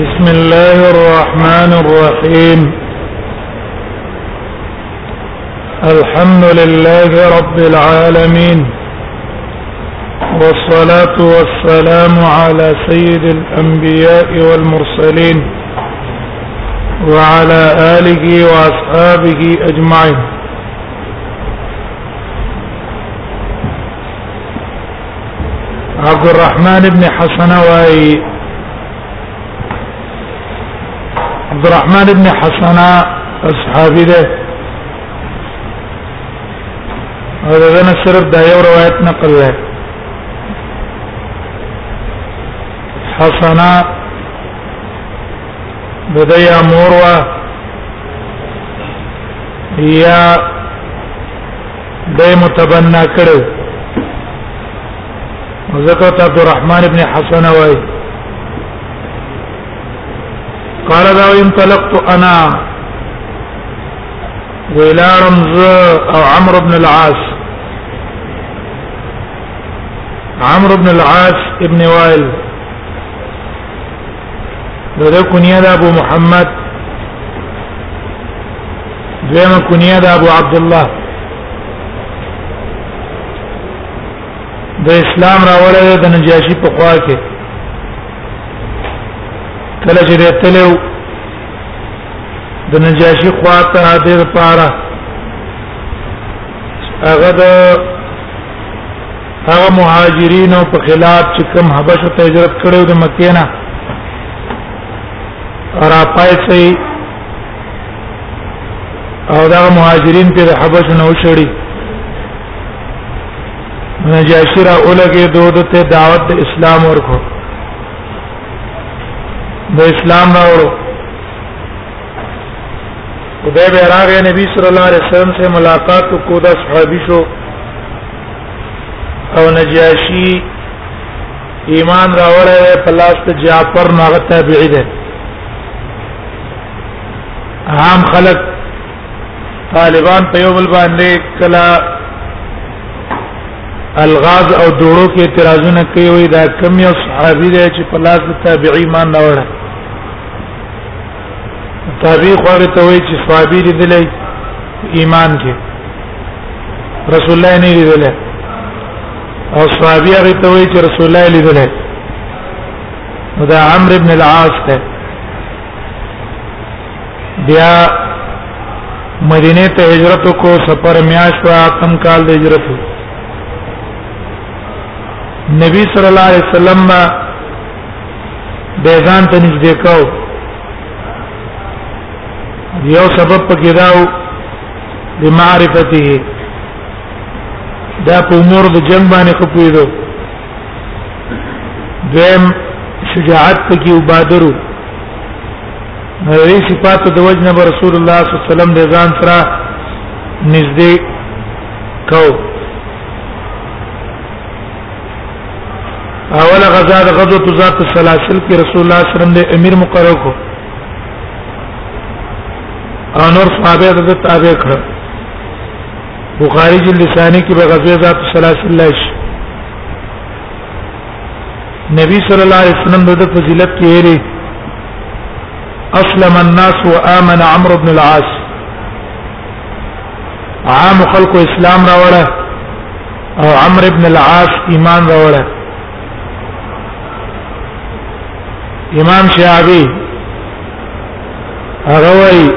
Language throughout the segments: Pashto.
بسم الله الرحمن الرحيم الحمد لله رب العالمين والصلاة والسلام على سيد الأنبياء والمرسلين وعلى آله وأصحابه أجمعين عبد الرحمن بن حسن وأي عبد الرحمن بن حسنة الصحابي ده هذا انا صرف ده يو روايات نقل له حسنة بدي مروة یا دای متبنا کړو وذكرت عبد الرحمن ابن حسن وای قال دا انطلقت انا وإلى رمز او عمرو بن العاص عمرو بن العاص ابن وائل دغه کنیه د ابو محمد دغه کنیه د ابو عبد الله د اسلام راوړل د نجاشي په خوا کې کله چې راتلو د نجاشي خوا ته د پاره هغه د هغه مهاجرینو په خلاف چې کوم حبشه ته هجرت کړو د مکې نه را پاتې او دا مهاجرین په حبشه نه وشړي نجاشی را اولګه دود ته دعوت اسلام ورکو د اسلام راوړو خدای به راغی نبی صلی الله علیه وسلم سے ملاقات کو دا صحابي شو او نجاشی ایمان راوړی دی په لاس ته جعفر نو هغه تابعی دی عام خلک طالبان په یو بل باندې کلا الغاز او دوړو کې اعتراضونه کوي وي دا کم یو صحابي دی چې په لاس د تابعی ایمان راوړی تابع خو هغه ته وایي چې صحابي لیدلې ایمان کې رسول الله نه لیدلې او صحابي هغه ته وایي چې رسول الله لیدلې نو دا عمرو ابن العاص ته بیا مدینه ته هجرت کو سفر میاش و اتم کال د هجرت نبی صلی الله علیه وسلم به ځان ته نږدې کاو یو سبب پکې داو د معرفته دا په امور د جنگ باندې خپوي دو دویم شجاعت پکې وبادرو نوې صفات د وجنه رسول الله صلی الله علیه وسلم د ځان سره نږدې کو اوله غزا د غزوه ذات السلاسل کې رسول الله صلی الله علیه وسلم د امیر مقرر کو انور صحابه د تابع کړ بخاری جلد ثانی کې به غزوه ذات السلاسل لش نبی صلی الله علیه وسلم د فضیلت کې ویلي اسلم الناس وامن عمرو بن العاص عام خلق اسلام راوړه او عمرو ابن العاص ایمان راوړ امام شعبی هغه وایي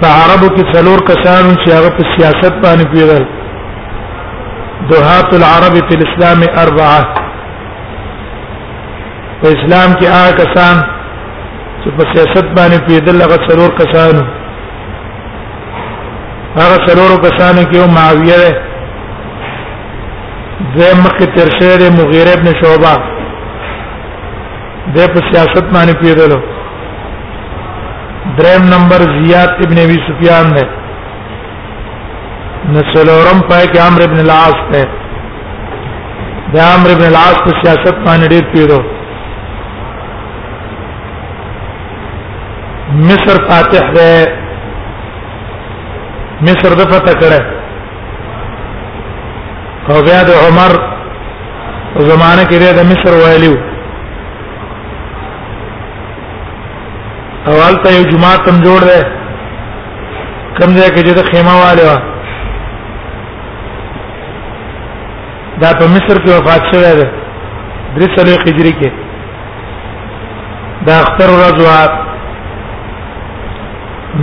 په عربو کې څلور کسان چې هغه په سیاست باندې پیدل دهات العرب فی الاسلام اربعه په اسلام کې هغه کسان چې په سیاست باندې پیدل هغه څلور کسان هغه څلورو کسانو کې یو معاویه ده دوی مخکې تر شوی دی مغیره ابن شعبه دی په سیاست باندې پیدلو دریم نمبر زیاد ابن ابي سفیان دی نسلورم پای کې عمرو ابن العاص دی د عمرو ابن العاص په سیاست باندې ډېر پیدلو مصر فاتح ده مصر د فتح کړه او بیا د عمر زمانه کې د مصر ویلیو اول ته یو جمعه تم جوړ ده کم ځای کې د خیمه والے وا دا په مصر کې وفات شوی دی درې سلوي هجری کې دا اختر ورځ وا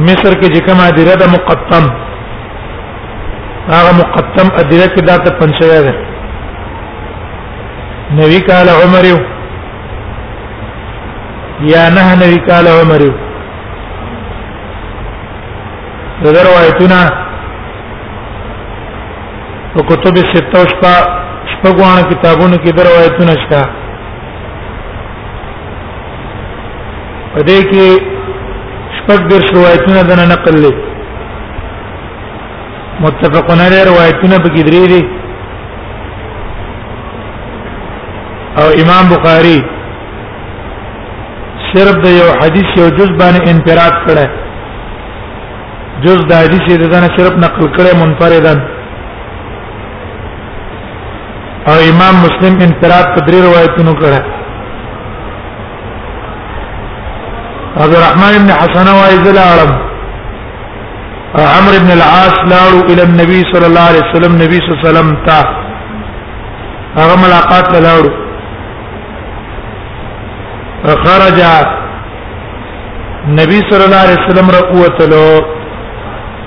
مصر کې چې کومه ادیره ده مقدم هغه مقدم ادیره کې دا ته پنځه ده نبی کال عمر یو یا نه نبی کال عمر یو دا روایتونه په کتب سته او شپه شپږوان کتابونو کې دا روایتونه شته په دې کې شپږ درش روایتونه د نقل لري متفقون علی روایتونه په کې درې دي او امام بخاری صرف د یو حدیث یو جز باندې انفراد کړه جز د حدیث دغه صرف نقل کړه منفردن او امام مسلم انفراد په درې روایتونو کړه عبد الرحمن بن حسن وايي زلالم عمرو بن العاص لاړو الى النبي صلى الله عليه وسلم نبی صلی الله علیه وسلم ته هغه ملاقات لاړو خرج نبی صلی الله علیه وسلم رقوتلو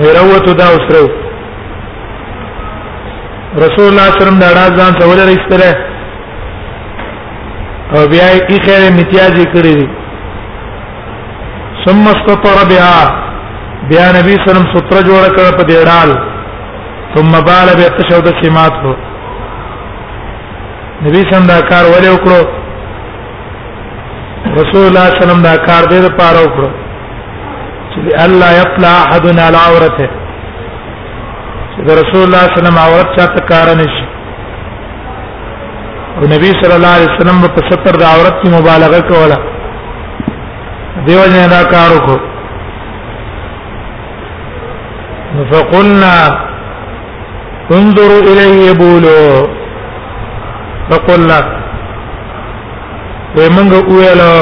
ویروتو دا اوسرو رسول الله صلی الله علیه وسلم دا راز ځان ته ولر ایستره او بیا یې خیر امتیازي کړی دي ثم استطر بها بیا نبی صلی الله علیه وسلم ستر جوړ کړ په دې ډال ثم بال به تشهد سمات کو نبی صلی الله علیه وسلم دا کار ولې وکړو رسول الله صلی الله علیه وسلم دا کار دې لپاره وکړو چې الله يطلع احد على عورته چې رسول الله صلی الله علیه وسلم عورت چاته کار نشي او نبی صلی الله علیه وسلم په ستر د عورت کی مبالغه کوله دیو جن دا کار وکړو فقلنا انظروا الیه یبولو فقلنا ومنګ ویلو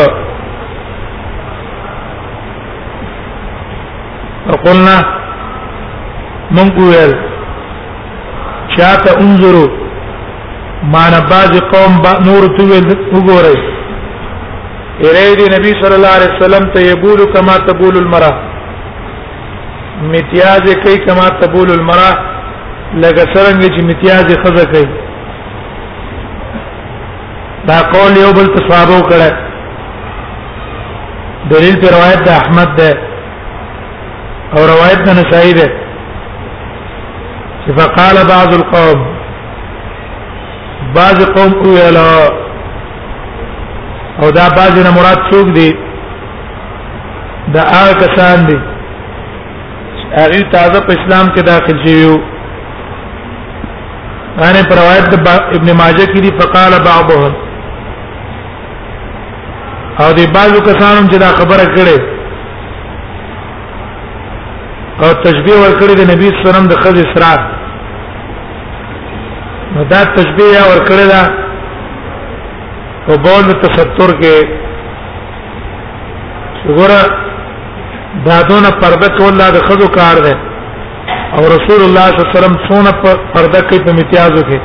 وقلنا من قویل چاته انظرو معنا بعض قوم با نور تویل وګورئ الی دی نبی صلی الله علیه وسلم ته یبول کما تبول المرأه امتیاز کوي کما تبول المرأه لکه څنګه چې امتیاز خزه کوي دا قول یو بل ته صحابه کړه دلیل پر روایت د احمد ده او روایت د نسائی ده چې فقال بعض القوم بعض قوم ویل او دا بعض نه مراد څوک دي دا هغه کسان دي هغه تازه په اسلام کې داخل شویو غانه پر روایت د ابن ماجه کې دی فقال بعضهم او دی بعضو کسانو چې دا خبره کړې او تشبیه ورکړي د نبی صلی الله علیه وسلم د خز اسرار نو دا تشبیه ورکړي دا په بول تستر کې وګوره دا دونه پرده کول لا د خزو کار دی او رسول الله صلی الله علیه وسلم څونه پرده کوي په امتیازو کې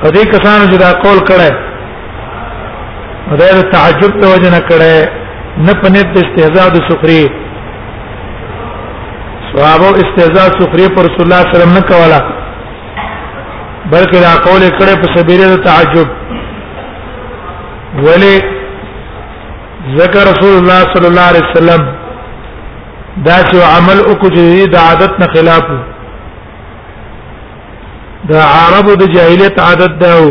په دې کسانو چې دا قول کړه دا د تعجب ته وجه نه کړه نه په نیت استهزاء د سخري صحابه استهزاء سخري پر رسول الله صلی الله علیه وسلم نه کوله بلکې دا قول کړه په سبیره د تعجب ولی ذکر رسول الله صلی الله علیه وسلم دا چې عمل وکړي د عادت نه خلاف د عربو د جاهلیت عادت دا و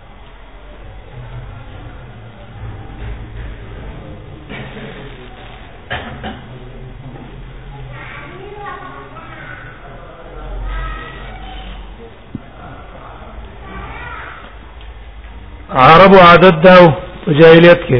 عربو عادت دا په جاهلیت کې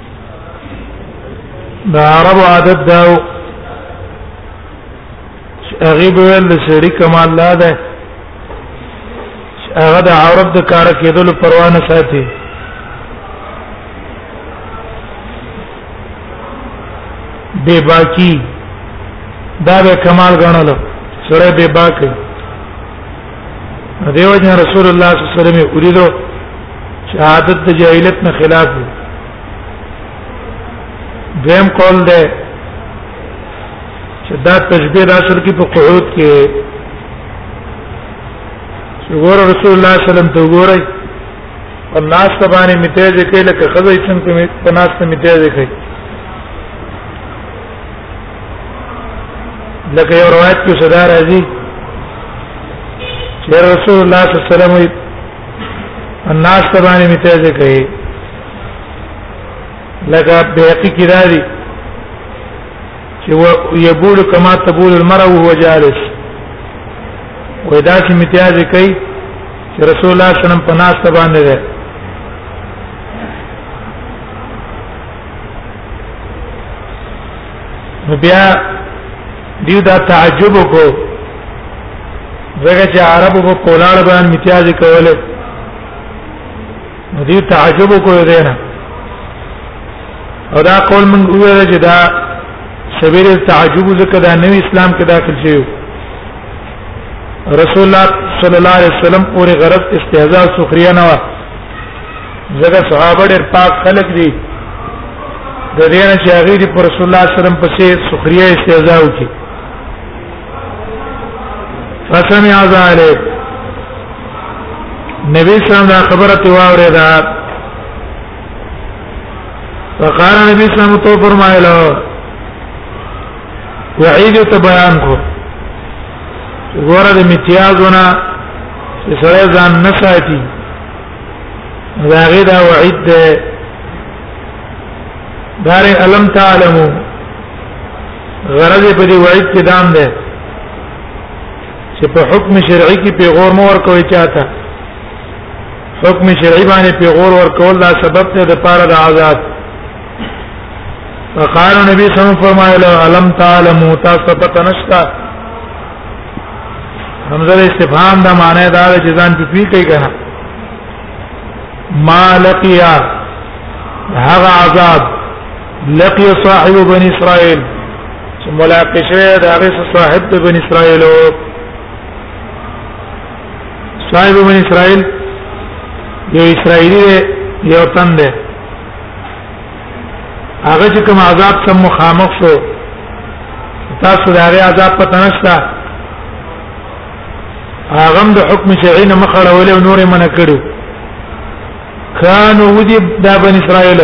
دا عرب عادت دا هغه به ول شریک کمال لا ده هغه د عورت د کار کېدل پروا نه ساتي بے باکی دا به کمال غنل سره بے باکی دیو جن رسول الله صلی الله علیه وسلم اوریدو شهادت د جاهلیت نه خلاف دی دویم قول دی چې دا تشبیه د اصل کې په قعود کې ګور رسول الله صلی الله علیه وسلم ته ګورای او ناس ته باندې میته دې کې لکه خزې څنګه په ناس ته میته دې کې لکه یو روایت کې صدا راځي چې رسول الله صلی الله علیه وسلم الناس باندې متازه کوي لکه به کې راځي چې یبول کما تبول المرء وهو جالس وې دا چې متازه کوي چې رسول الله صلی الله علیه وسلم په ناس باندې نو بیا دیو دا تعجب کو زګه چې عربو په کولاړ باندې امتیاز کوله نو دیو تعجب کو دی نه او دا قول من ویل چې دا سبیل تعجب زکه دا نوې اسلام کې داخل شوی رسول الله صلی الله علیه وسلم پورې غرض استهزاء سخریا نه و زګه صحابه ډېر پاک خلک دي د دې نه چې هغه دې پر رسول الله صلی الله علیه وسلم پسې سخريه استهزاء وکړي فسمع ذلك نبی صلی الله علیه وسلم خبره تی واورې ده فقال نبی صلی الله علیه وسلم تو فرمایلو وعید ته بیان کو ګوره د امتیازونه چې سره ځان نه ساتي دا غي دا وعید ده دار علم تعلمو غرض په دې وعید کې دام ده چې په حکم شرعي کې پیغور مو ورکوي چاته حکم شرعي باندې پیغور ورکول دا سبب ته د پاره د آزاد فقال نبی صلی الله علیه وسلم فرمایله علم تعلمو تاسو پته نشته همزه استفهام دا معنی دا چې ځان په پی کوي کنه ما لقيا هغه عذاب لقي صاحب بني اسرائيل چې ملاقات شوه دا هغه صاحب د بني اسرائيل صاحب بني اسرائيل یو اسرائيلي یو تن دی هغه چې کوم عذاب سم مخامخ شو تاسو د هغه عذاب پته نشته هغه د حکم شرعي نه مخړول او نور منع کړو كانوا ودي دا بني اسرائيل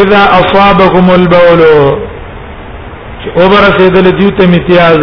اذا اصابهم البول چې اوبر سیدل دیو ته امتیاز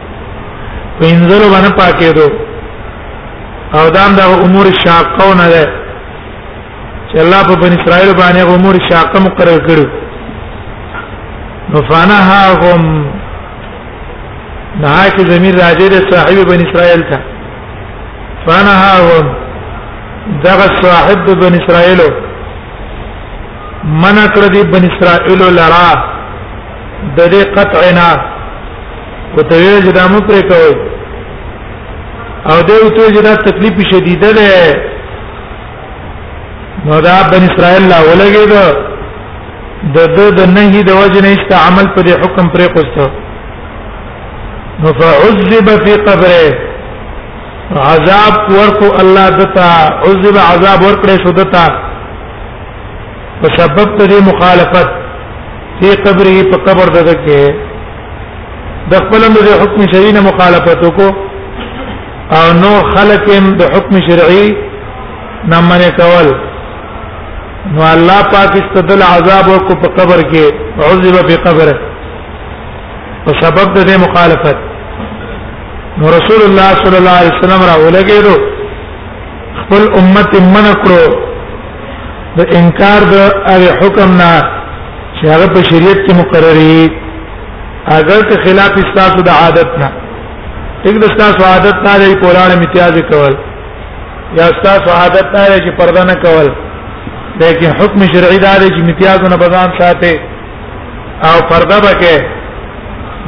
وینځلو باندې پاکې دو او دا د امور شاقه نه ده چې الله په بنی اسرائیل باندې امور شاقه مقرر کړو نو فنهاهم نهاک زمير راځي د صاحب بنی اسرائیل ته فنهاهم دغه صاحب بنی اسرائیل من کړ دي بنی اسرائیل لرا د دې قطعنا او ته یې چې دا مو پرې کوي او دا یو ته چې دا تکلیف شدیده ده نو دا بن اسرائیل لا ولګي دا د د د نهي د وجه نه است عمل پر حکم پر قصته نو فعذب فی قبره عذاب ورکو الله دتا عذب عذاب ورکړې شو دتا په سبب ته مخالفت فی قبره په قبر دته کې د خپل د حکم شرعي نه مخالفت وکړو او نو خلق د حکم شرعي نه منې کول نو الله پاک استدل عذاب کو په قبر کې عذب په قبر په سبب د مخالفت نو رسول الله صلی الله علیه وسلم را ولګېدو خپل امت منکړو د انکار د هغه حکم نه چې هغه په شریعت کې مقرري اگر که خلاف استاسو د عادت نه یک د استاسو عادت نه لري قران امتیاز کول یا استاسو عادت نه لري چې پرده نه کول لیکن حکم شرعي دا دی چې امتیاز نه بزان ساتي او پرده بکې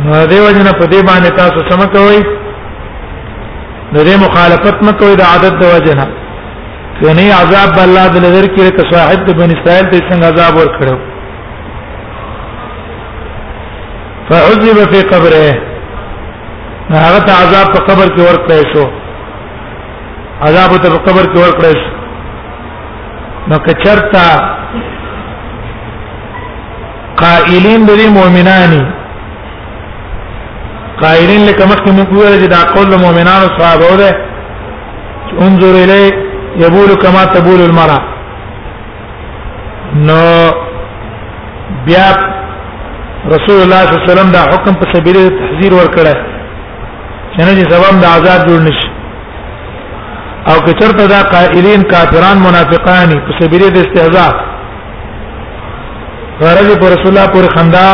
نو دیو جن په دې باندې تاسو سم کوئ د دې مخالفت مکوئ د عادت د وجنه کني عذاب الله د لذر کې ک صاحب د بن اسرائیل ته څنګه عذاب ور کړو فعذب فی قبره هغه ته عذاب په قبر کې ور کړی شو عذاب ته په قبر کې ور کړی شو نو کچرتا قائلین د مؤمنانی قائلین لکه مخکې موږ ویل چې دا قول مؤمنانو صحابه ده انظر الیه یبول کما تبول المرأه نو بیا رسول الله صلی الله علیه وسلم دا حکم په سبیل تحذير ورکړه چې نه چې سبب د عذاب جوړ نشي او که چرته دا قائلین کافران منافقان په سبیل د استهزاء غرض پر رسول الله پر خندا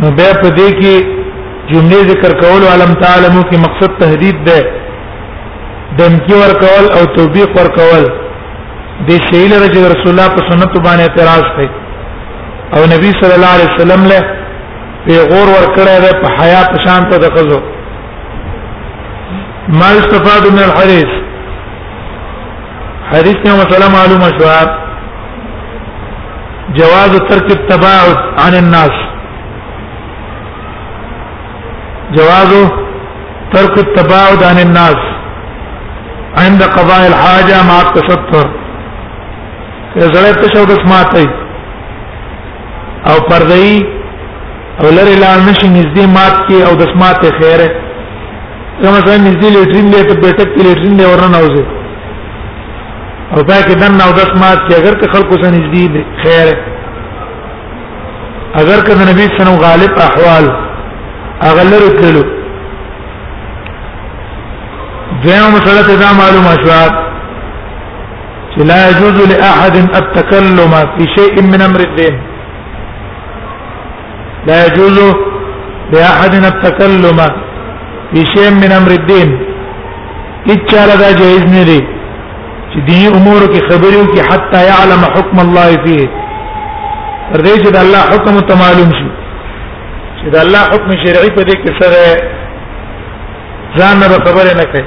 نو بیا په دې کې جمله ذکر کول علم تعلمو کې مقصد تهدید ده دمکی ور کول او توبیق ور کول د شیل رسول رسول الله په سنت باندې اعتراض کوي او نبی صلی الله علیه وسلم له پیغور ور کړی ده په حیا په شان ته دغزو ما استفاد من الحديث حدیث کې مسله معلومه شو جواز ترک التباعد عن الناس جواز ترک التباعد عن الناس عند قضاء الحاجه مع التستر زړه ته شو د سماعتای او پردای او لری لا نشي نږدې مات کې او د سماعت خیره کوم ځای نږدې لیټرین دی ته بیٹک کې لیټرین دی ورنه اوځي او پای کې دنه او د سماعت کې اگر که خلکو سره نږدې خیره اگر که د نبی سلام غالب احوال هغه لري تللو دغه مسله ته دا معلومه شوه چې لا يجوز لاحد التكلم في شيء من امر الدين لا يجوز لاحد التكلم في شيء من امر الدين اچاره دا جایز نه دی چې دیني امور کې خبرې وکړي حتی يعلم حکم الله فيه تر دې چې د الله حکم ته معلوم شي چې د الله حکم شرعي په دې کې سره ځان نه خبرې نه کوي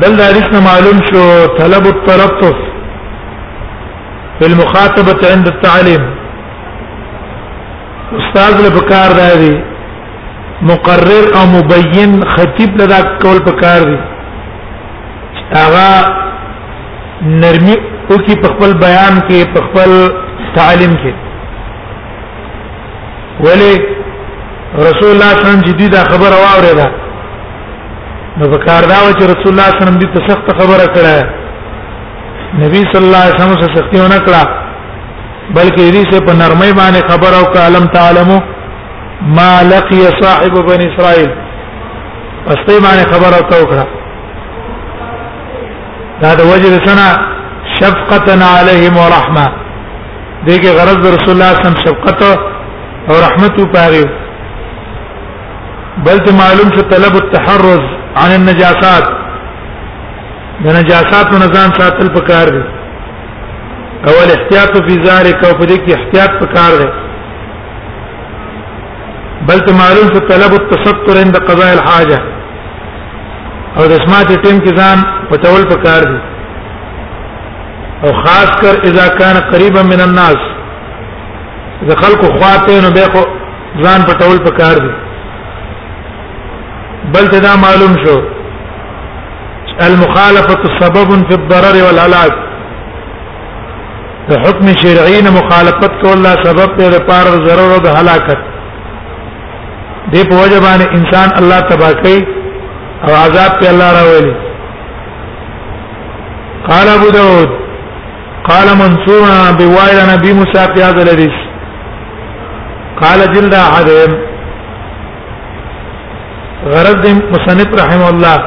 بل دا حدیث معلوم شو طلب التلطف في المخاطبه عند التعليم استاد له بکار دی مقرر او مبين خطيب لدا کول پکار دي هغه نرمي او کی په خپل بیان کې په خپل تعلیم کې ولی رسول الله صلی الله علیه وسلم جدي دا خبره واورېده نو په کار دا و چې رسول الله صلی الله علیه وسلم دې ته سخت خبره کړه نبی صلی الله علیه وسلم سره سختي ونه کړه بلکې دې سه په نرمۍ باندې خبر او کالم تعلمو ما لقي صاحب بني اسرائيل استي معنی خبره توکړه دا د وجه سنا شفقتا عليهم ورحمه دغه غرض رسول الله صم شفقت او رحمت پاره بل ته معلوم چې طلب التحرز عن النجاسات د نجاسات نه ځان ساتل پکار دي اول احتیاط فی ذلک او په دې کې احتیاط پکار دی بل ته معلوم شو طلب التستر عند قضاء الحاجه او د سماعت ټیم کې ځان پټول پکار دي او خاص کر اذا كان قريبا من الناس اذا خلق خواته نو به ځان پټول پکار دي بل ته دا معلوم شو المخالفه سبب في الضرر والهلاك د حکم شرعي نه مخالفت کول لا سبب دی د پاره ضرر او د هلاکت دی په وجه باندې انسان الله تبا کوي او عذاب ته الله راولي قال ابو داود قال منصور بوائل نبي موسى في هذا الحديث قال جلد احد غرض مصنف رحمه الله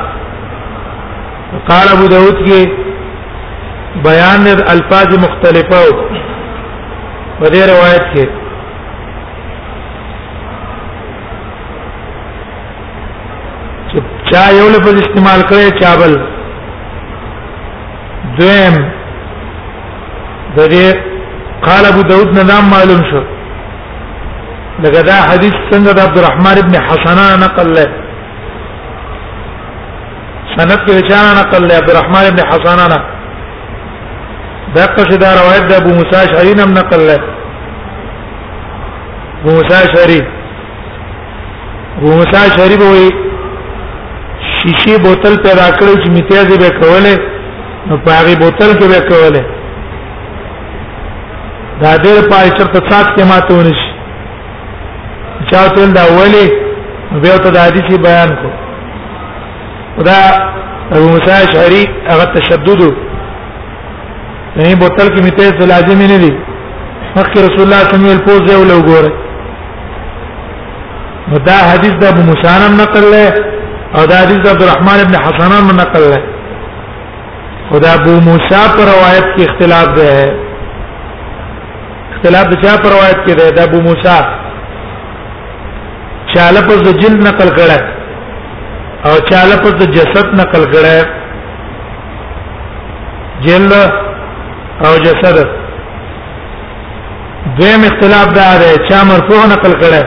قال ابو داود کې بیان الفاظ مختلفه او په دې روایت کې چې چا یو لفظ استعمال کړي چا بل دویم د دې قال ابو داود نه نام معلوم شو لکه دا حدیث څنګه د عبدالرحمن ابن حسنه نقل له سند کې چانه نقل له عبد الرحمن ابن حسان انا دا قصه دا روایت د ابو موسی اشعری نم نقل له ابو موسی اشعری ابو موسی اشعری به وي شیشې بوتل پیدا کړو چې میتیازه به کوله نو په هغه بوتل کې به کوله دا ډېر پای چرته څاک ته ماته ونشي چا تل دا ولي بیا ته د حدیث بیان کو دا ابو موسی اشعری هغه تشدد نه بوتل کې میته ته لازم نه دي مخکې رسول الله صلی الله علیه وسلم پوز یو لو ګوره دا حدیث د ابو موسی نن نقل له او دا حدیث د عبدالرحمن ابن حسن نن نقل له خدا ابو موسی پر روایت کې اختلاف ده اختلاف د چا پر روایت کې ده د ابو موسی چاله په جلد نقل کړه او چاله په جسد نقل کړه جلد او جسد دویم اختلاف دا دی چا مرفوع نقل کړه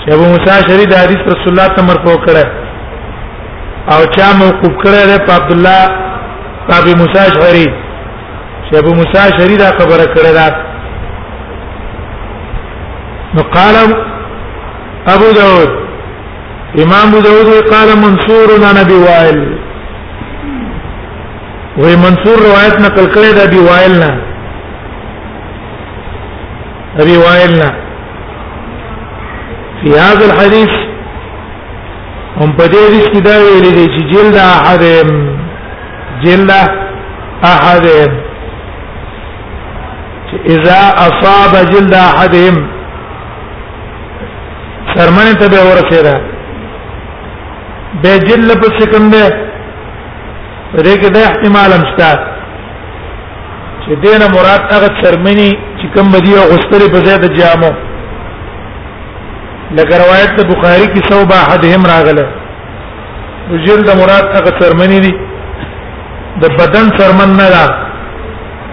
چې ابو موسی شری د حدیث رسول الله ته مرفوع کړه او چا موقوف کړه دی په عبد الله ابي موسی شری چې ابو موسی شری دا خبره کړه نو قال ابو داود امام ابو داود قال منصور عن ابي وائل وی منصور روایت نقل کړی د ابي وائل نه ابي وائل نه في هذا الحديث هم په دې حدیث کې دا ویل دي چې جلد احد جلد احد اذا اصاب جلد احدهم سرمنه ته به ورسېده به جلد په سکم ده دې کې د احتمال امستا چې دینه مراد هغه سرمنی چې کوم دی او غستری په زیاده جامو لکه روایت د بخاری کې ثوب احدهم راغله جلد مراد هغه سرمنی دی د بدن سرمن نه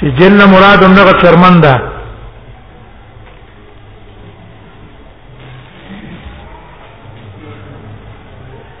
چې جن مراد هم دغه چرمن ده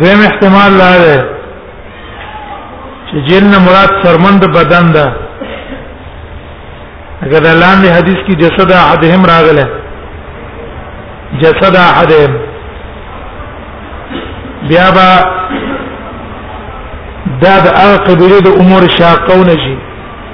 دیم احتمال لا ده چې جن مراد سرمند بدن ده اگر د لاندې حدیث کې جسد احدهم راغله جسد احدهم بیا با دا د هغه قبيله د امور شاقونه شي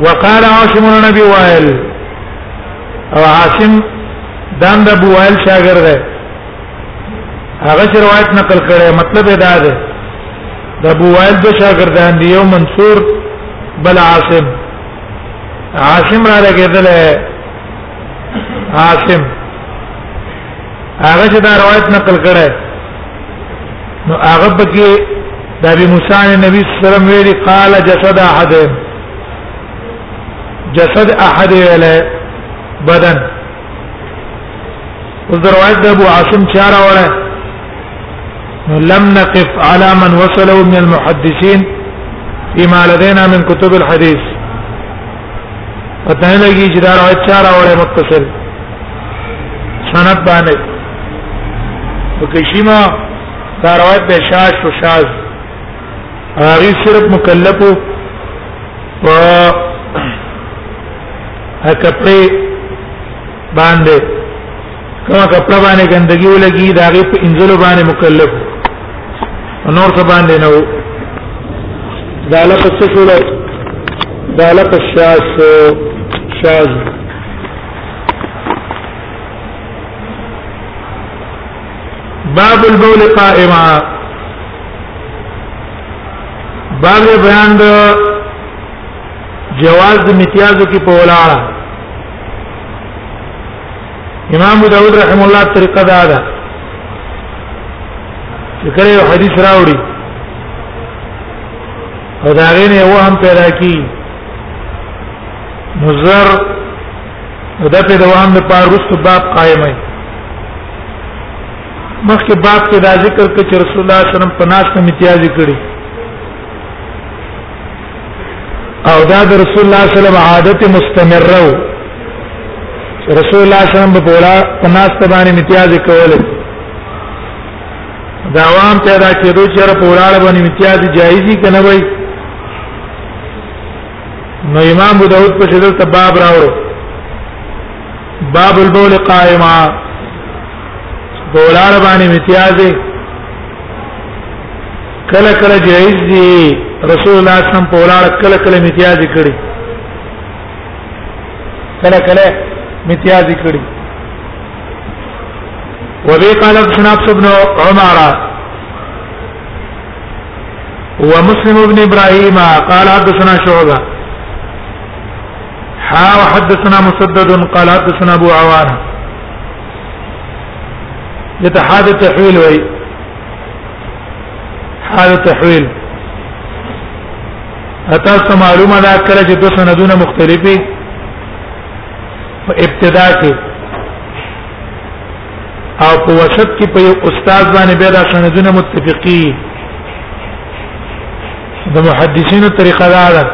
وقال عاصم النبي وائل او عاصم دام د ابو وائل شاګرد دی هغه چې روایت نقل کړي مطلب دا دی د ابو وائل د شاګردان دی یو منصور بل عاصم عاصم را لګیدل عاصم هغه چې دا روایت نقل کړي نو هغه پکې د ابي موسی عن النبي صلی الله عليه وسلم ویلي قال جسد احد جسد احد ویله بدن اوس د روایت د ابو عاصم چاره وړه لم نقف على من وصله من المحدثين فيما لدينا من كتب الحديث پته لګی چې دا روایت چاره وړه متصل سند باندې وکشیما دا روایت به شاذ او شاذ هغه صرف مکلفو په کپڑے باندې کومه کپڑا باندې ګندګي ولګي دا غي په انځلو باندې مکلف نور څه باندې نه وو دا لکه څه شو دا لکه شاذ شاذ باب البول قائما باب بیان د جواز د امتیازو کې په ولاړه امام داود رحم الله طریقه دا ده چې کله یو حدیث راوړي او دا غینه وهم پیدا کی نظر نو دا په دوام د پار رست باب قائم دی مخکې باب کې دا ذکر کړ چې رسول الله صلی الله علیه وسلم په ناس ته امتیاز کړی او دا د رسول الله صلی الله علیه وسلم عادت مستمره و رسول الله صلی الله علیه وسلم په ولا په ناس ته باندې امتیاز کوله دا عوام پیدا کېدو چې را پوراړ باندې امتیاز جایزي کنه وای نو امام ابو داود په شدل ته باب راوړو باب البول قائما بولار باندې امتیاز کله کله جایز دی رسول الله صلی الله علیه وسلم په ولار کله کله امتیاز کړی کله کله امتیاز کړی وبي قال ابن عمر ومسلم بن ابراهيم قال حدثنا شعبه حا وحدثنا مسدد قال حدثنا ابو عوانه لتحاد التحويل وي حال التحويل اتا معلومه دا کله چې د سندونو مختلفه وابتداء او په وسط کې په یو استاد باندې به دا سندونه متفقي د محدثینو طریقه دا ده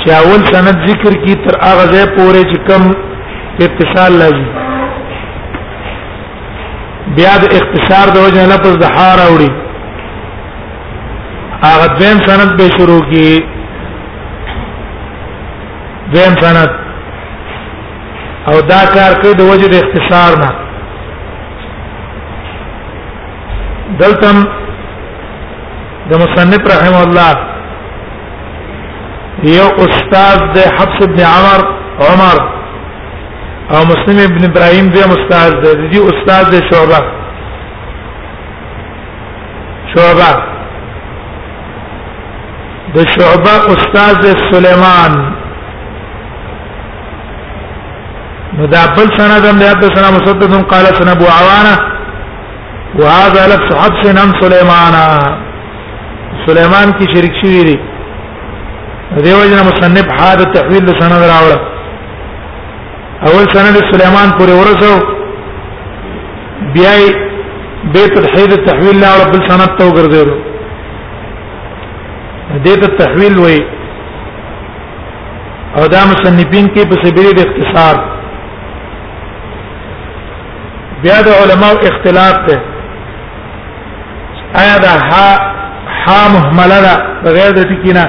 چې اول سند ذکر کی تر هغه ځای پورې چې کم اتصال لازم بیا د اختصار د وجه لفظ د حار اوړي هغه دیم سند به شروع کی دیم سند او دا کار کوي د وجه د اختصار نه دلتم د مصنف رحم الله یو استاد د حفص ابن عمر عمر او مسلم ابن ابراهيم دی استاد دی دی استاد دی شعبہ شعبہ د شعبہ استاد سليمان نو دا بل سند هم یاد سنا مسدد قال سنا ابو عوانه وهذا لفظ حبس عن سليمان سليمان کی شرک شوی دی دیو جن مصنف حاد تحویل سند راوړ اول سند سليمان پورې ورسو بیا به تحویل تحویل لا بل سند تو ګرځیدو دې ته تحویل وایي او دا مصنفین کې په سبیل د اختصار بیا د علماو اختلاف ته آیا دا ها ها مهمله ده بغیر د ټکینا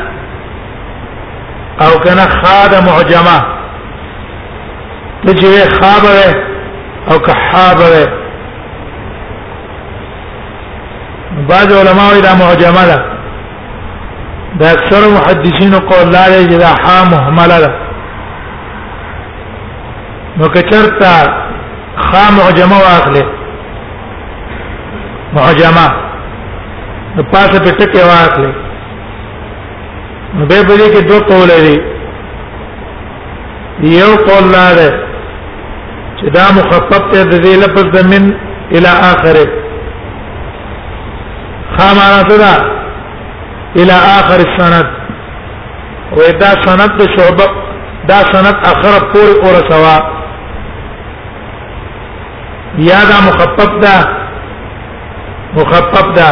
او کنه خا د معجمه ته چې خا به او که حا به بعض علماو دا معجمه ده دا اکثر محدثین قول لا دی چې دا حا مهمله ده نو کچرتا خا معجمه واخله معجمه نو پاسه په ټکه واخله نو به په دې کې دوه قول لري یو قول لا ده چې دا مخفف ته د دې لفظ د من الى اخره خامانا صدا الى اخر السند ودا سند د شعبه دا سند اخر پور اور سوا یا دا مخفف دا مخفف دا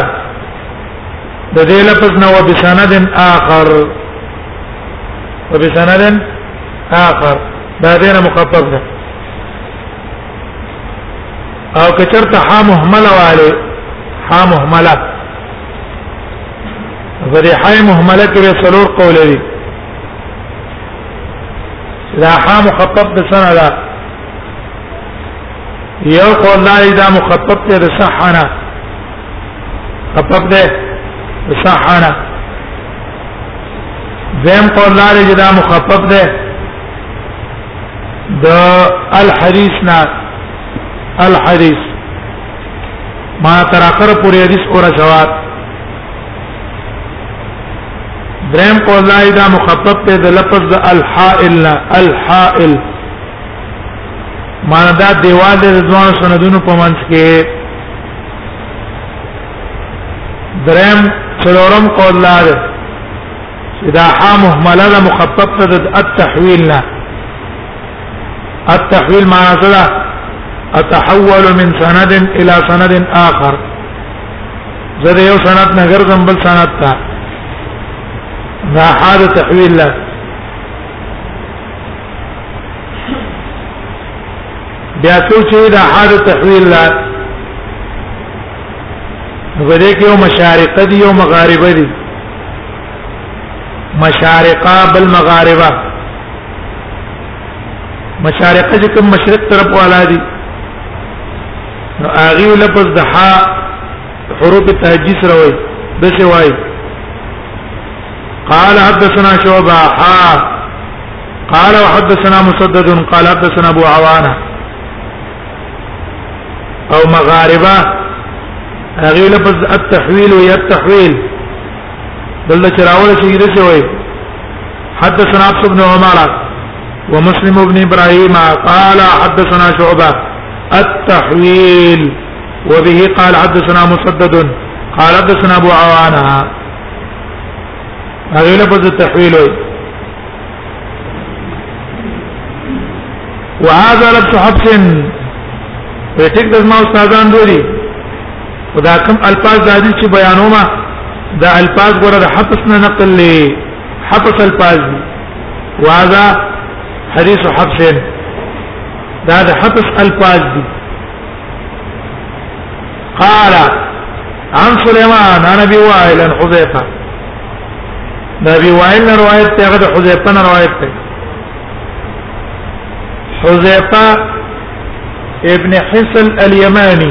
د دې لفظ نو بسند اخر وبسند اخر دا دې مخفف ده او کچرته ها مهمله والے ها مهمله غری های مهمله کې څلور قول لري دا ها مخفف د سنه دا یو قول لا دا مخفف ته د صحنا خفف ده صحنا زم قول لا دا مخفف ده د الحديث نه الحديث ما تر اخر پورې حدیث اورا شوات درم قول لا اذا مخفف ته د لفظ د الحائل الحائل معنا دا دیوال د ځوان سندونو په منځ کې درم څلورم قول لا ده اذا حا مهمله مخفف ته د التحویل نه التحويل معنى صدا اتحول من سند الى سند اخر زده یو سند نه ګرځم بل سند ته دا حال تحویل لا بیا څو چې دا حال تحویل لا غره کې یو مشارقه دی یو مغاربه دی مشارقه بل مغاربه مشارقه چې کوم مشرق طرف والا دي نو اغي لفظ د ح حروف تهجی سره وای د څه وای قال حدثنا شعبہ ح قال وحدثنا مسدد قال حدثنا ابو عوانه او مغاربه هغه لفظ التحويل ويا التحويل بل چراول شي دې شوی حدثنا عبد بن عمر ومسلم بن ابراهيم قال حدثنا شعبه التحويل وبه قال حدثنا مسدد قال حدثنا ابو عوانه هذه لفظ التحويل وهذا لفظ حفص ويتك دزما استاذان دوري خدا کوم الفاظ د حدیث چې بیانوما دا الفاظ ګوره د حفص نه نقل لې حفص الفاظ دي وهذا حدیث حفص دا د حفص الفاظ دي قال عن سليمان عن ابي وائل عن حذيفه نبي وائل نے روایت تے غد حذیفہ نے روایت تے حذیفہ ابن حسن اليماني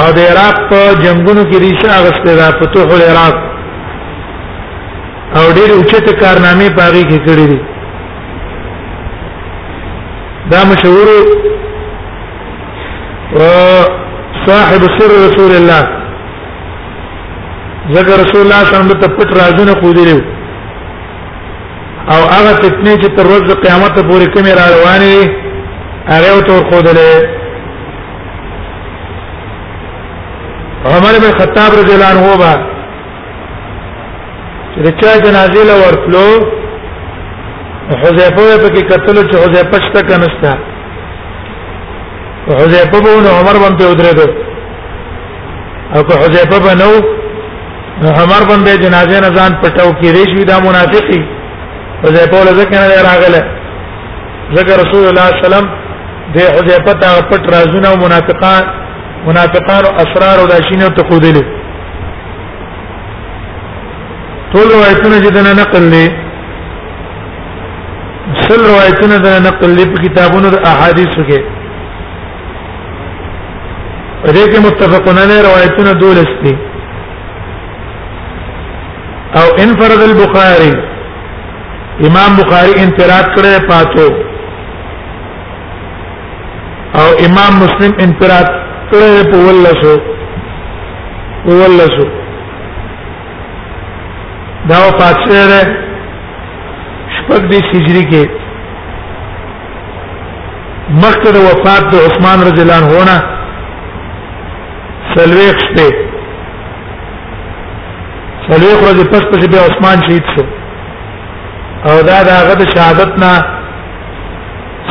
او د عراق په جنگونو کې ریشه اغسته ده فتوح العراق او ډېر اوچته کارنامې پاږي کې کړې دي دا مشهور صاحب سر رسول الله ذکر رسول الله صلی الله علیه وسلم ته پټ رازونه خو دیرو او هغه فتنه چې تر ورځې قیامت پورې کومه را روانې دي هغه او تور خودلې عمر بن خطاب رضی الله عنه وبا چې د چا جنازې له ورتلو حذیفه په کې قتل چې حذیفه شته کنستا حذیفه بن عمر باندې ودرېدو او که حذیفه بنو همر بن به جنازه نه ځان پټاو کې ریش وی دا منافقي او زه په لږه کې نه راغله ذکر رسول الله صلی الله علیه وسلم د حذیفه ته پټ رازونه او منافقان منافقان او اسرار او داشینه ته خودل ټول روایتونه چې دنه نقل لې سل روایتونه دنه نقل لې په کتابونو د احادیثو کې په دې کې متفقون علیه روایتونه دولس دي او انفرد البخاری امام بخاری انفراد کړی پاتو او امام مسلم انفراد کړی په ولسو په ولسو دا پاتشه ده شپږ دې هجری کې مخکې د وفات د عثمان رضی الله عنه نه سلويخ شپه سلويخ ورځې پس پس به عثمان شهید شو او دا د هغه د شهادت نه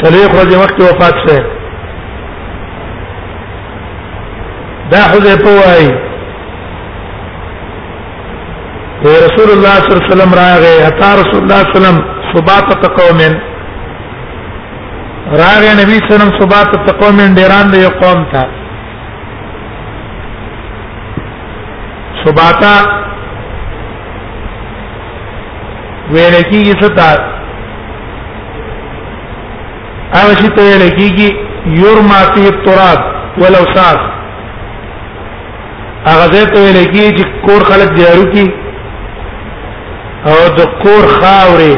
سلويخ ورځې مخکې وفات شوه دا حذیفه وایي رسول الله صلی الله علیه وسلم راغه اتا رسول الله صلی الله علیه وسلم صباته قومن راغه نبی صلی الله علیه وسلم صباته قومن ډیران دی قوم ته صباته ویل کیږي ستا او شي ته ویل کیږي یورما فی التراب ولو ساس هغه ځای ته ویل کیږي چې کور خلک جارو کی او د کور خاورې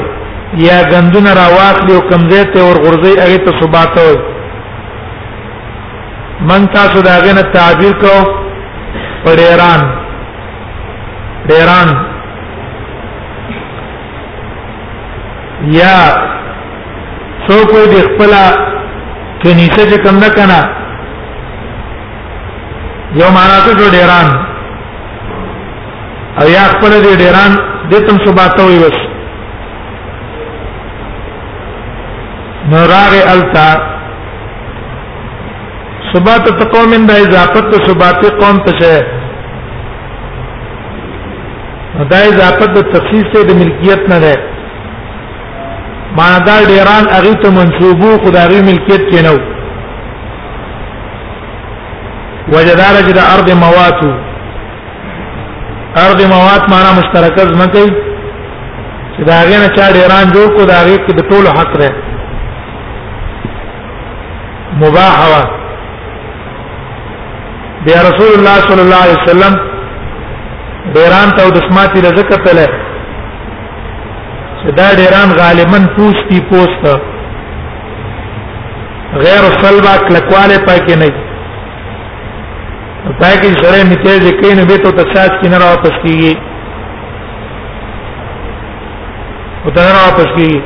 یا غندونه راواخلي او کمزې ته ور غورځي هغه ته صبات وي من تاسو دا غنه تعبیر کو پډیران ډیران یا څوک د خپل کنيسه چې کم نه کنه یو معنا ته جو ډیران او یا خپل دې ډیران دې تم صبح ته وي بس نو راغه التا صبح ته قوم د اضافه ته صبح ته قوم ته شه دا اضافه د تخصیص ته د ملکیت نه ده معنا دا ډیران اغه ته منسوبو خدای ملکیت کینو وجدار چې د ارض موات ارض موات معنا مشترکه زمکه چې دا غنه چا ډیران جوړ کو دا غي کې د ټولو حق ده مباح وا بیا رسول الله صلی الله علیه وسلم ډیران ته د سماعتي د ذکر تله چې دا ډیران غالبا پوښتي پوسټ غیر صلبه کلکواله پکې نه پکې سره میته چې کین به ته تساس کې نه واپس کیږي او ته نه واپس کیږي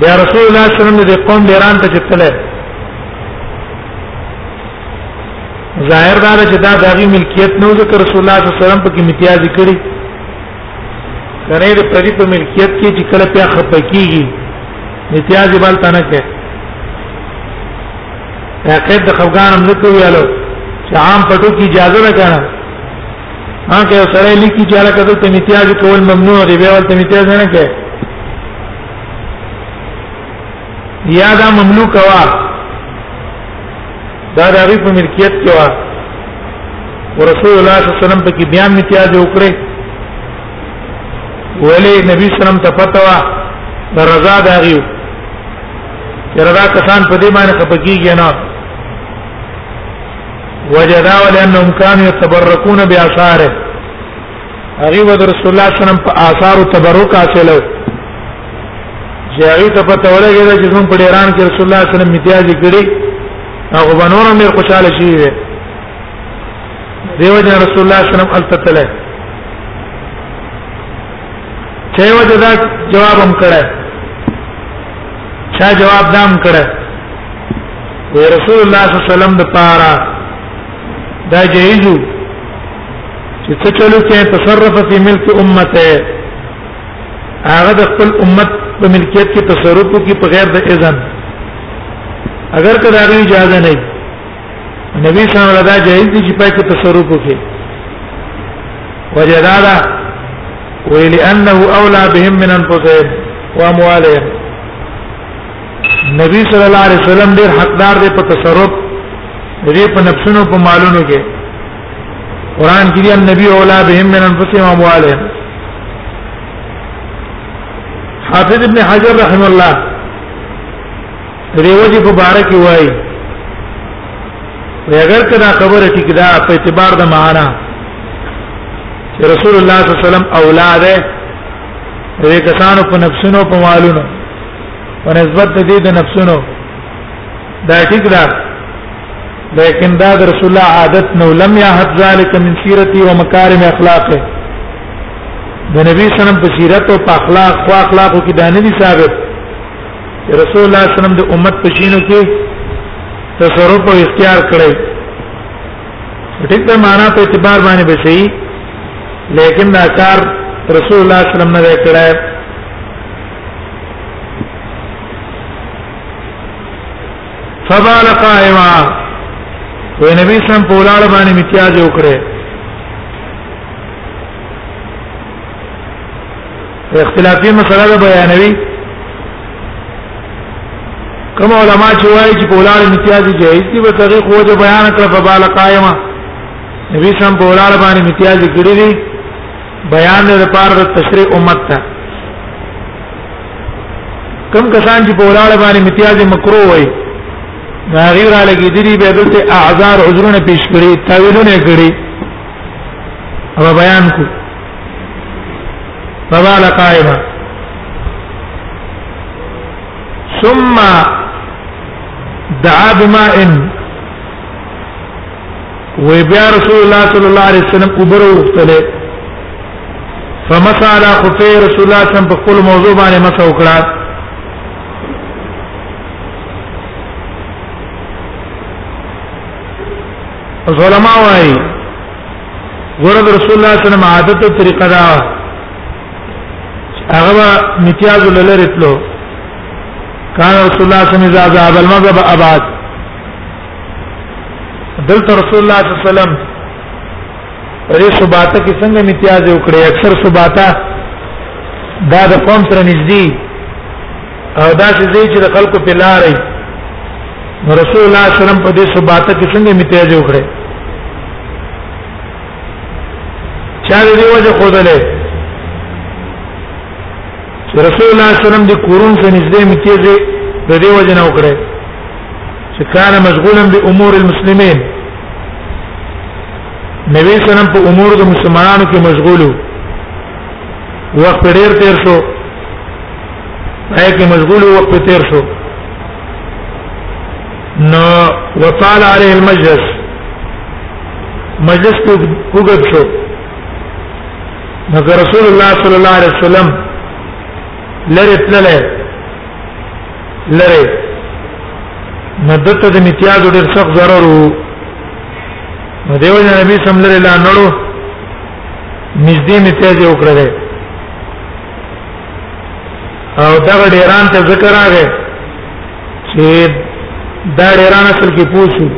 بیا رسول الله صلی الله علیه وسلم د قوم ایران ته چتله ظاهر دا چې دا دغه ملکیت نو ذکر رسول الله صلی الله علیه وسلم په کې امتیاز کړی کنه د پردي په ملکیت کې چې کله په خپکیږي امتیاز بل تنه کې تاکید د خفغان هم نه کویالو چې عام پټو کې اجازه نه کړه ها که سره لیکي چې هغه کله ته امتیاز کول ممنوع دی به ولته امتیاز نه کوي یا دا مملوک وا دا د هغه په ملکیت کې وا ورسول الله صلی الله علیه وسلم په کې بیا امتیاز وکړي ولی نبی سلام ته پته وا د رضا دا غيو چې رضا کسان په دې باندې خپګیږي نه وجدا ولانهم كانوا يتبركون باثاره هغه ود رسول الله صلی الله علیه وسلم په آثار تبرک حاصلو چې هغه ته پته ولګی چې زمون په ایران کې رسول الله صلی الله علیه وسلم امتیاز کړی هغه بنور مې خوشاله شي دیو جن رسول الله صلی الله علیه وسلم التتله چې وجه دا جواب هم کړه چا جواب دام کړه رسول الله صلی الله علیه وسلم د پاره دا جایزو چې څه چلو کې تصرف په ملک امته هغه د خپل امت په ملکیت کې تصرف کوي په غیر د اذن اگر کدا غي اجازه نه نبی صلی الله علیه وسلم دا جایز دي چې په کې تصرف کوي وجدادا ولانه اولى بهم من انفسهم واموالهم نبی صلی الله علیه وسلم ډیر حقدار دی په تصرف دې په نفسونو په مالونو کې قران کې دی نبی اولا بهم من انفسهم اموالهم حافظ ابن حجر رحم الله ریوجی په باره کې وایي اگر کدا خبره ټیک ده په اعتبار د معنا چې رسول الله صلی الله علیه وسلم اولاده دې کسانو په نفسونو په مالونو په نسبت د دې د نفسونو دا ټیک ده لیکن دا د رسول الله عادت نو لم يحد ذلك من سیرتی و مکارم اخلاقه د نبی صلی الله علیه وسلم په سیرت او په اخلاق خو اخلاقو کې دا نه دي ثابت رسول الله صلی الله علیه وسلم د امت په شینو کې تصرف او اختیار کړی ټیک ده معنا په اعتبار باندې به شي لیکن دا کار رسول الله صلی الله علیه وسلم نه کړی فبال قائما وې نبی سم په ولاړ باندې امتیاز وکړي اختلافي مسله بیانوي کوم علما چې وایي چې په ولاړ امتیاز جایز دي به تغي خو د بیان کړ فبال قائما نبی سم په ولاړ باندې امتیاز کړی دي بیان د پاره د تشریع امت ته کم کسان چې په ولاړ باندې امتیاز مکرو وای دا غیر علی کې دې به دلته اعذار عذرونه پیش کړي تعویلونه کړي او بیان کو فبال قائما ثم دعا بماء وی بیا رسول الله صلی الله علیه وسلم اوبر وختله فمسح على خفي رسول الله صلی الله علیه وسلم په خپل موضوع باندې مسح وکړه علماء وايي ورد رسول الله صلی الله علیه وسلم عادت طریقه دا هغه امتیاز لري تلو کان رسول الله صلی الله علیه وسلم اذا ذهب المغرب ابعد دلته رسول الله صلی الله علیه وسلم پرې صباته کې څنګه امتیاز وکړي اکثر صباته دا د قوم سره نږدې او دا چې زی چې د خلکو په لارې رسول الله صلی الله علیه وسلم په دې صباته کې څنګه امتیاز وکړي چا دې وجه خودلې رسول الله صلی الله علیه وسلم د کورون سره نږدې امتیاز د دې وجه نه وکړي چې کان مشغولا بامور المسلمين نبی سلام په امور د مسلمانانو کې مشغولو وخت ډیر تیر شو پای کې مشغولو وخت تیر شو نو وطال عليه المجلس مجلس په وګب شو نو رسول الله صلی الله علیه وسلم لری تللی لره نو دته د امتیاز ډیر سخت ضرر وو نو دیو نبی صلی الله علیه وسلم نړو نږدې امتیاز یې وکړل او دا ډیران ته ذکر راغی چې دا ډیران اصل کې پوښو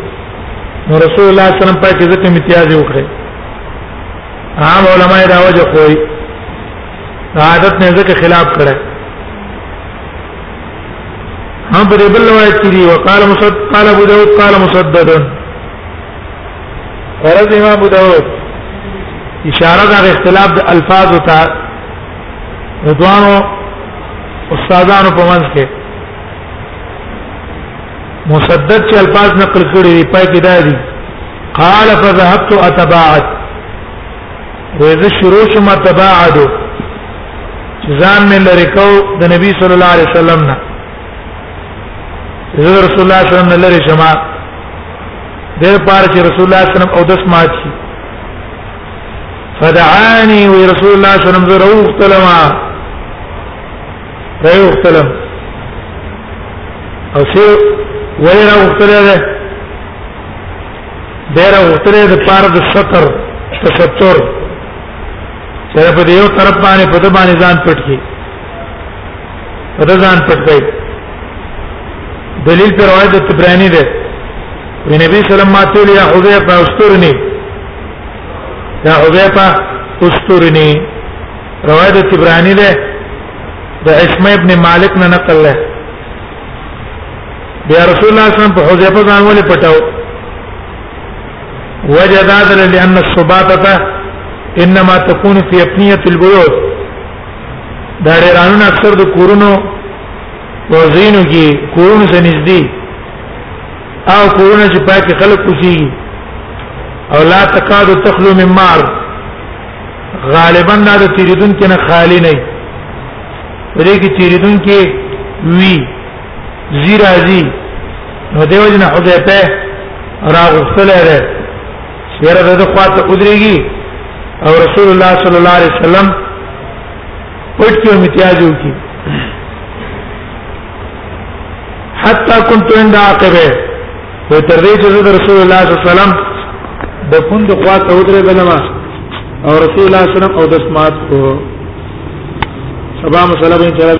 نو رسول الله صلی الله علیه وسلم پاکه ځکه امتیاز یې وکړل عام علماء دا وجه کوي دا عادت نه ځکه خلاف کړه هم پر بل روایت کړي وقال مسد قال ابو داود قال مسدد فرض امام ابو داود اشاره دا اختلاف د الفاظ او تا دوانو استادانو په منځ کې مسدد چې الفاظ نقل کړي پای کې دا دي قال فذهبت اتبعت وې زه شروع شم تباعدو ځان مې لری کو د نبی صلی الله علیه وسلم نه زه رسول الله صلی الله علیه وسلم نه لری شمه د پاره چې رسول الله صلی الله علیه وسلم او دس مات شي فدعاني ورسول الله صلی الله علیه وسلم زه روح تلما روح تلم او څه وای روح تلم ډیر غوښتنه د پاره د ستر تستر چې په دې یو طرف باندې په دې باندې ځان پټ کی په دې ځان پټ کړي دلیل پر روایت تبرانی ده وی نبی صلی الله علیه وسلم یا حذیفه استرنی یا حذیفه استرنی روایت تبرانی ده د اسماء ابن مالک نه نقل له بیا رسول الله صلی الله علیه وسلم په حذیفه ځان ولې پټاو وجه دا ده لأن الصباطه انما تكون في ابنيه البيوت دا ډیرانو اکثر د کورونو وزینو کې کورونو سره نږدې او کورونه چې پاک خلک کوشي او لا تکاد تخلو من مار غالبا دا د تیریدون کې نه خالی نه پرې کې تیریدون کې وی زی راځي نو دیو جن حذیفه راغسل لري سره د خواته ودرېږي او رسول الله صلی الله علیه وسلم پټ کې امتیاز وکي حتا كنت عند عاقبه وي تر دې چې د رسول الله صلی الله علیه وسلم د پوند خوا ته ودرېدلم او رسول الله صلی الله علیه وسلم او دسمات کو سبا مسلمان